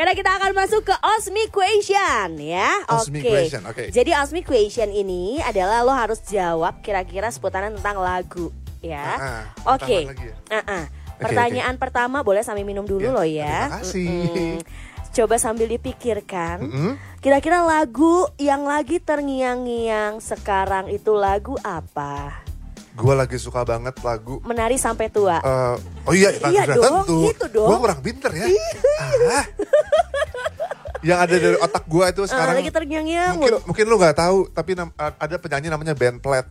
Karena kita akan masuk ke Osmi Question ya. Osmi Oke. Question, oke. Jadi Osmi Question ini adalah lo harus jawab kira-kira seputaran tentang lagu ya. Ah, ah. Oke. Ya? Ah, ah. Pertanyaan pertama boleh sambil minum dulu Ya, loh ya. terima kasih. Coba sambil dipikirkan. Kira-kira lagu yang lagi terngiang-ngiang sekarang itu lagu apa? Gue lagi suka banget lagu Menari sampai tua. eh, oh iya, Iya dong, tentu. itu dong. Gue kurang pinter ya. Ah. Yang ada dari otak gue itu Ah, sekarang lagi terngiang-ngiang. mungkin mungkin lu nggak tahu tapi nam- ada penyanyi namanya Ben Platt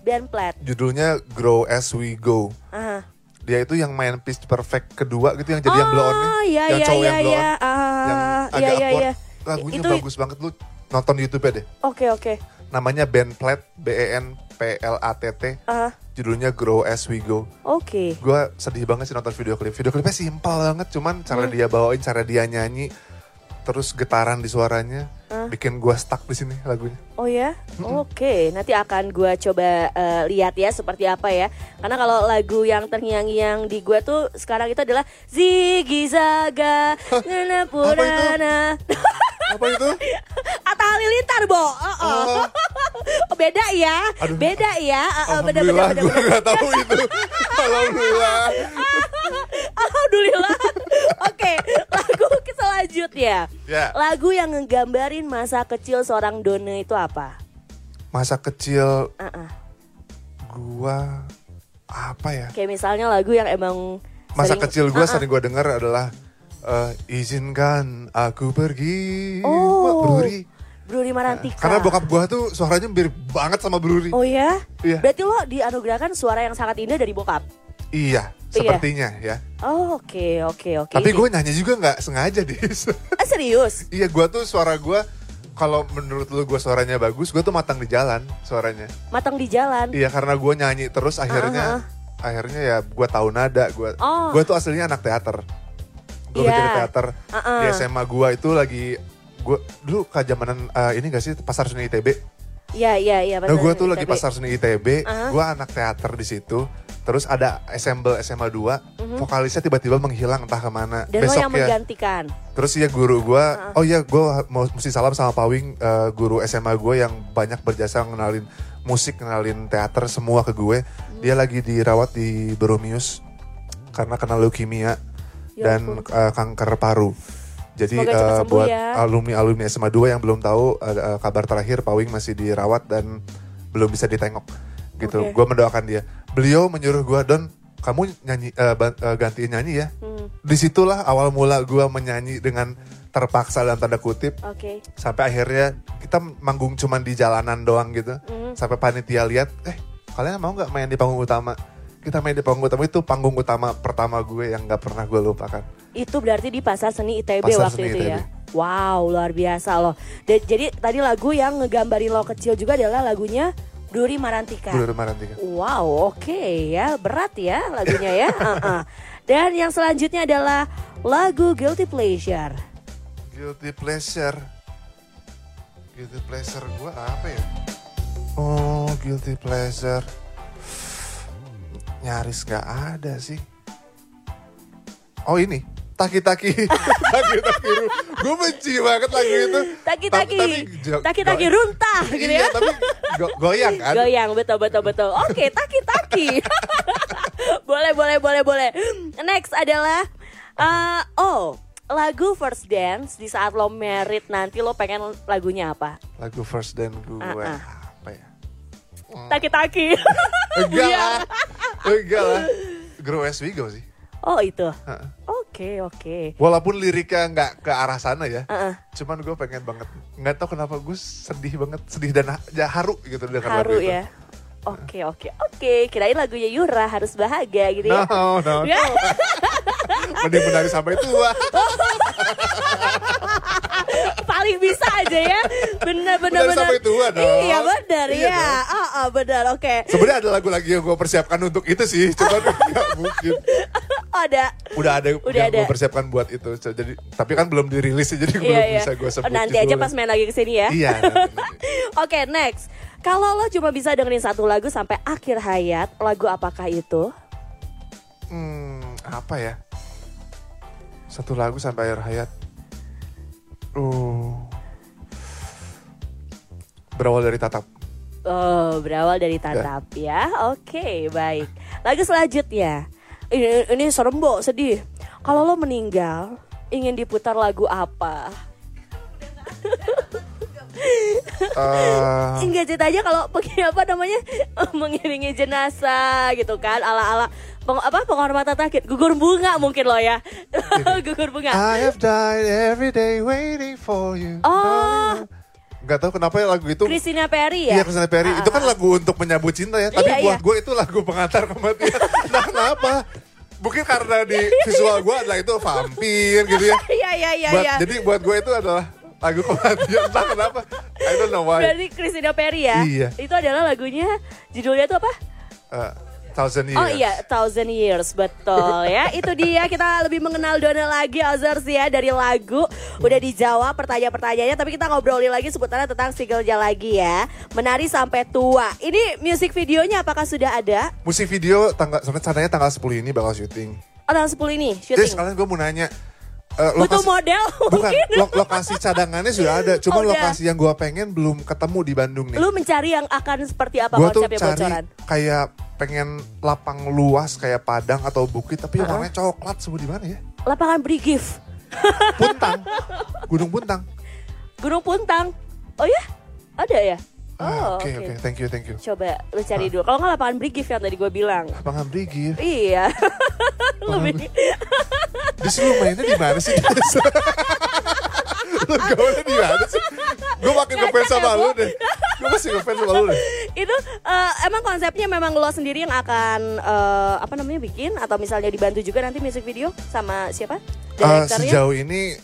Band Plat. judulnya Grow As We Go Ah. dia itu yang main Pitch Perfect kedua gitu yang jadi yang blow on nih Oh, iya, yang iya, cowok iya, yang blow on iya. Ah, yang iya, agak iya, awkward iya. lagunya Itu- bagus banget lu nonton di YouTube deh Oke, oke. namanya Ben Platt B E N P L A T T Ah, judulnya Grow As We Go oke. gue sedih banget sih nonton video klip video klipnya simpel banget cuman cara Hmm. dia bawain cara dia nyanyi terus getaran di suaranya Ah. bikin gue stuck di sini lagunya Oh ya, oke. Nanti akan gua coba eh, lihat ya seperti apa ya. Karena kalau lagu yang terngiang-ngiang di gua tuh sekarang itu adalah Ziggy Zaga, Nana Purana. apa itu Atta Halilintar, Bo. Oh, oh. Oh, beda ya, Aduh. beda ya. Oh, beda, beda, beda, gue gak tahu itu Alhamdulillah Alhamdulillah. Oke, selanjutnya. Ya. Lagu yang ngegambarin masa kecil seorang Dona itu apa? Masa kecil Uh-uh. gua apa ya? Kayak misalnya lagu yang emang Masa sering- kecil gua Uh-uh. sering gua dengar adalah eh, izinkan aku pergi. Oh. Bruri. Bruri Marantika. Karena bokap gua tuh suaranya mirip banget sama Bruri. Oh ya? Iya. Berarti lo dianugerahkan suara yang sangat indah dari bokap. Iya, sepertinya ya. Oh, oke, oke, oke. Tapi Ini- gue nyanyi juga nggak sengaja dis. Ah, serius? iya, gua tuh suara gua kalau menurut lu gua suaranya bagus, gua tuh matang di jalan suaranya. Matang di jalan. Iya, karena gua nyanyi terus akhirnya Ah, akhirnya ya gua tahu nada. Gua Oh. gua tuh aslinya anak teater. Gue Iya. bikin teater Ah-ah. di SMA gua itu lagi gua dulu kejamanan eh, ini gak sih pasar seni ITB. Iya, iya, iya. Nah, gue tuh ITB. lagi pasar seni ITB, Ah. gue anak teater di situ. Terus ada assemble SMA 2, vokalisnya tiba-tiba menghilang entah ke mana. Dan Besok yang ya. menggantikan. Terus ya guru gue, oh iya gue mau mesti salam sama Pawing, eh, guru SMA gue yang banyak berjasa ngenalin musik, ngenalin teater semua ke gue. Hmm. Dia lagi dirawat di Boromius karena kena leukemia Ya dan eh, kanker paru. Jadi sembuh buat ya. alumni-alumni SMA 2 yang belum tahu eh, eh, kabar terakhir Pawing masih dirawat dan belum bisa ditengok gitu. Oke. Gue mendoakan dia. Beliau menyuruh gue Don, kamu nyanyi eh, gantiin nyanyi ya. Hmm, Di situlah awal mula gue menyanyi dengan terpaksa dalam tanda kutip Oke. sampai akhirnya kita manggung cuman di jalanan doang gitu. Hmm. Sampai panitia lihat, eh kalian mau nggak main di panggung utama? Kita main di panggung utama itu panggung utama pertama gue yang nggak pernah gue lupakan. Itu berarti di Pasar Seni ITB Pasar waktu Seni itu ITB. ya. Wow, luar biasa loh. Dan, jadi tadi lagu yang ngegambarin lo kecil juga adalah lagunya Bruri Marantika. Dulu Marantika. Wow, oke ya, berat ya lagunya ya. Uh-uh. Dan yang selanjutnya adalah lagu Guilty Pleasure. Guilty pleasure. Guilty pleasure gue apa ya? Oh, guilty pleasure. Nyaris gak ada sih. Oh ini, taki-taki. taki-taki. Gue benci banget lagu itu. Taki-taki, taki-taki runtah gitu iya, ya. tapi go- goyang kan. Goyang, betul, betul, betul. Oke, taki-taki. boleh, boleh, boleh, boleh. Next adalah, uh, oh, lagu First Dance di saat lo merit nanti lo pengen lagunya apa? Lagu first dan gue Ah, ah. apa ya? Taki-taki. Enggak lah. Enggak lah. Grow as we go sih. oh itu. Oke, oke. Walaupun liriknya nggak ke arah sana ya, Uh-uh. cuman gue pengen banget. Nggak tahu kenapa gue sedih banget, sedih dan ya, haru gitu dengan Haru lagu itu. ya. Oke, oke, oke. Kirain lagunya Yura harus bahagia gitu ya. No, no, no. Ya. Mending menari sampai tua. Paling bisa aja ya. Bener, Menari bener. sampai tua dong. Iya, bener Iya ya. Ah, ah, bener, oke. Sebenarnya ada lagu lagi yang gue persiapkan untuk itu sih, cuman nggak mungkin. Oh, ada. Udah ada Udah ada. gue persiapkan buat itu. Jadi, tapi kan belum dirilis jadi Iya, belum iya. bisa gue Oh, sebutin. nanti aja pas main lagi ke sini ya. Iya. Oke, next. Kalau lo cuma bisa dengerin satu lagu sampai akhir hayat, lagu apakah itu? Hmm, apa ya? Satu lagu sampai akhir hayat. Uh. Berawal dari tatap. Oh, berawal dari tatap ya. Oke, baik. Lagu selanjutnya. Ini, ini serem, Bo, sedih. Kalau lo meninggal, ingin diputar lagu apa? Eh, Enggak ceritanya kalau pergi apa namanya? Mengiringi jenazah gitu kan. Ala-ala. Peng, apa? Penghormatan terakhir. Gugur bunga mungkin lo ya. Gugur bunga. I have died every day waiting for you. Oh. Gak tahu kenapa ya lagu itu. Christina Perry ya Iya Christina Perry. Ah, itu kan ah, lagu untuk menyambut cinta ya. Tapi Iya, buat iya. gue itu lagu pengantar kematian. nah kenapa? Mungkin karena di visual gue adalah itu vampir gitu ya. iya iya iya Buat- iya Jadi buat gue itu adalah lagu kematian. Entah kenapa. I don't know why. berarti Christina Perry ya Iya. itu adalah lagunya judulnya tuh apa Uh, thousand years. Oh iya, Thousand Years, betul ya. Itu dia kita lebih mengenal Dona lagi Ozers ya dari lagu. Udah dijawab pertanyaan-pertanyaannya, tapi kita ngobrolin lagi seputarnya tentang singlenya lagi ya. Menari sampai tua. Ini music videonya apakah sudah ada? Musik video tanggal sampai tanggal 10 ini bakal syuting. Oh, tanggal 10 ini Jadi syuting. sekalian gue mau nanya. Butuh lokasi- model Bukan, lo- lokasi cadangannya sudah ada. Cuma Oh, lokasi yang gue pengen belum ketemu di Bandung nih. Lu mencari yang akan seperti apa Gue tuh cari bocoran? kayak pengen lapang luas kayak padang atau bukit tapi yang Uh-uh. warnanya coklat semua di mana ya? Lapangan Brigif, Puntang, Gunung Puntang. Gunung Puntang. Oh ya? Ada ya? Ah, Oh, Oke oke. oke, thank you thank you. Coba lu cari dulu. Kalau nggak lapangan Brigif yang tadi gue bilang. Lapangan Brigif. Iya. Lebih Di sini lu mainnya di mana sih? lu gaulnya di mana sih? Gue makin ngefans sama lu deh. Gue masih ngefans sama lu deh. itu eh, emang konsepnya memang lo sendiri yang akan eh, apa namanya bikin atau misalnya dibantu juga nanti music video sama siapa? Direkturnya? sejauh ini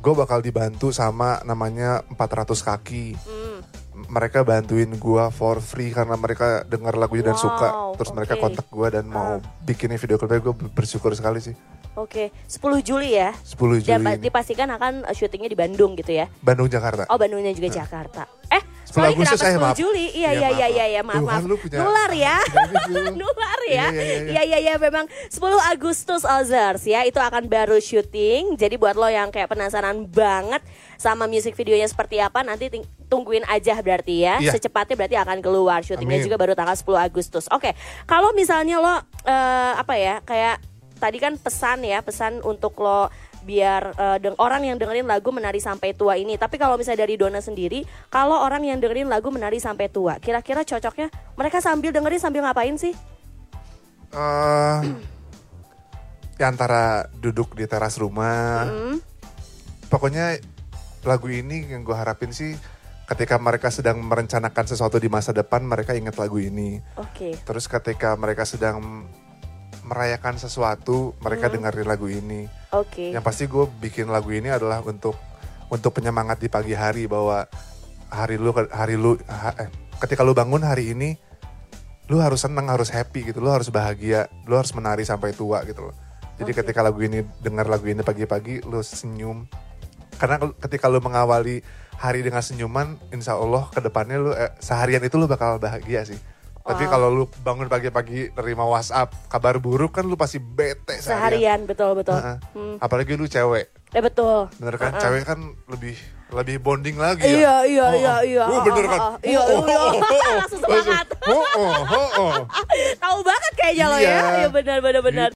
gue bakal dibantu sama namanya 400 kaki. Hmm. Mereka bantuin gue for free karena mereka dengar lagunya dan Wow, suka. Terus mereka oke. kontak gue dan mau bikinnya video klipnya gue bersyukur sekali sih. Oke, 10 Juli ya. 10 Juli. Dan ini. dipastikan akan eh, syutingnya di Bandung gitu ya. Bandung Jakarta. Oh, Bandungnya juga Jakarta. Eh, 10 sorry kenapa 10 eh, maaf. Juli? Iya, Iya, iya, iya, iya, maaf. iya, maaf, Tuh, maaf. punya- Nular ya. Gitu. Nular ya. Iya, iya, iya. Iya, iya, iya, memang 10 Agustus Ozers ya. Itu akan baru syuting. Jadi buat lo yang kayak penasaran banget sama music videonya seperti apa, nanti tungguin aja berarti ya. Iya. Secepatnya berarti akan keluar. Syutingnya Amin. juga baru tanggal 10 Agustus. Oke, kalau misalnya lo eh, apa ya, kayak tadi kan pesan ya, pesan untuk lo biar deng- orang yang dengerin lagu menari sampai tua ini. Tapi kalau misalnya dari Dona sendiri, kalau orang yang dengerin lagu menari sampai tua, kira-kira cocoknya mereka sambil dengerin sambil ngapain sih? Eh, ya antara duduk di teras rumah. Hmm, Pokoknya lagu ini yang gue harapin sih ketika mereka sedang merencanakan sesuatu di masa depan mereka ingat lagu ini. Oke. Terus ketika mereka sedang merayakan sesuatu mereka Hmm. dengerin lagu ini. Oke. Yang pasti gue bikin lagu ini adalah untuk untuk penyemangat di pagi hari bahwa hari lu hari lu ha- eh, ketika lu bangun hari ini lu harus seneng harus happy gitu lu harus bahagia lu harus menari sampai tua gitu loh jadi Oke. ketika lagu ini dengar lagu ini pagi-pagi lu senyum karena ketika lu mengawali hari dengan senyuman insya Allah ke depannya lu eh, seharian itu lu bakal bahagia sih tapi Wow. kalau lu bangun pagi-pagi nerima WhatsApp kabar buruk kan lu pasti bete seharian, Seharian betul betul. Heeh. Hmm. apalagi lu cewek Eh betul. bener kan Heeh. cewek kan lebih lebih bonding lagi Iya ya iya Oh, iya oh. iya. Oh, bener kan Oh, oh, Iya Oh, oh, iya. oh, oh, Langsung semangat. oh, oh, oh, oh. Tahu banget kayaknya lo ya. Iya. Iya benar benar benar.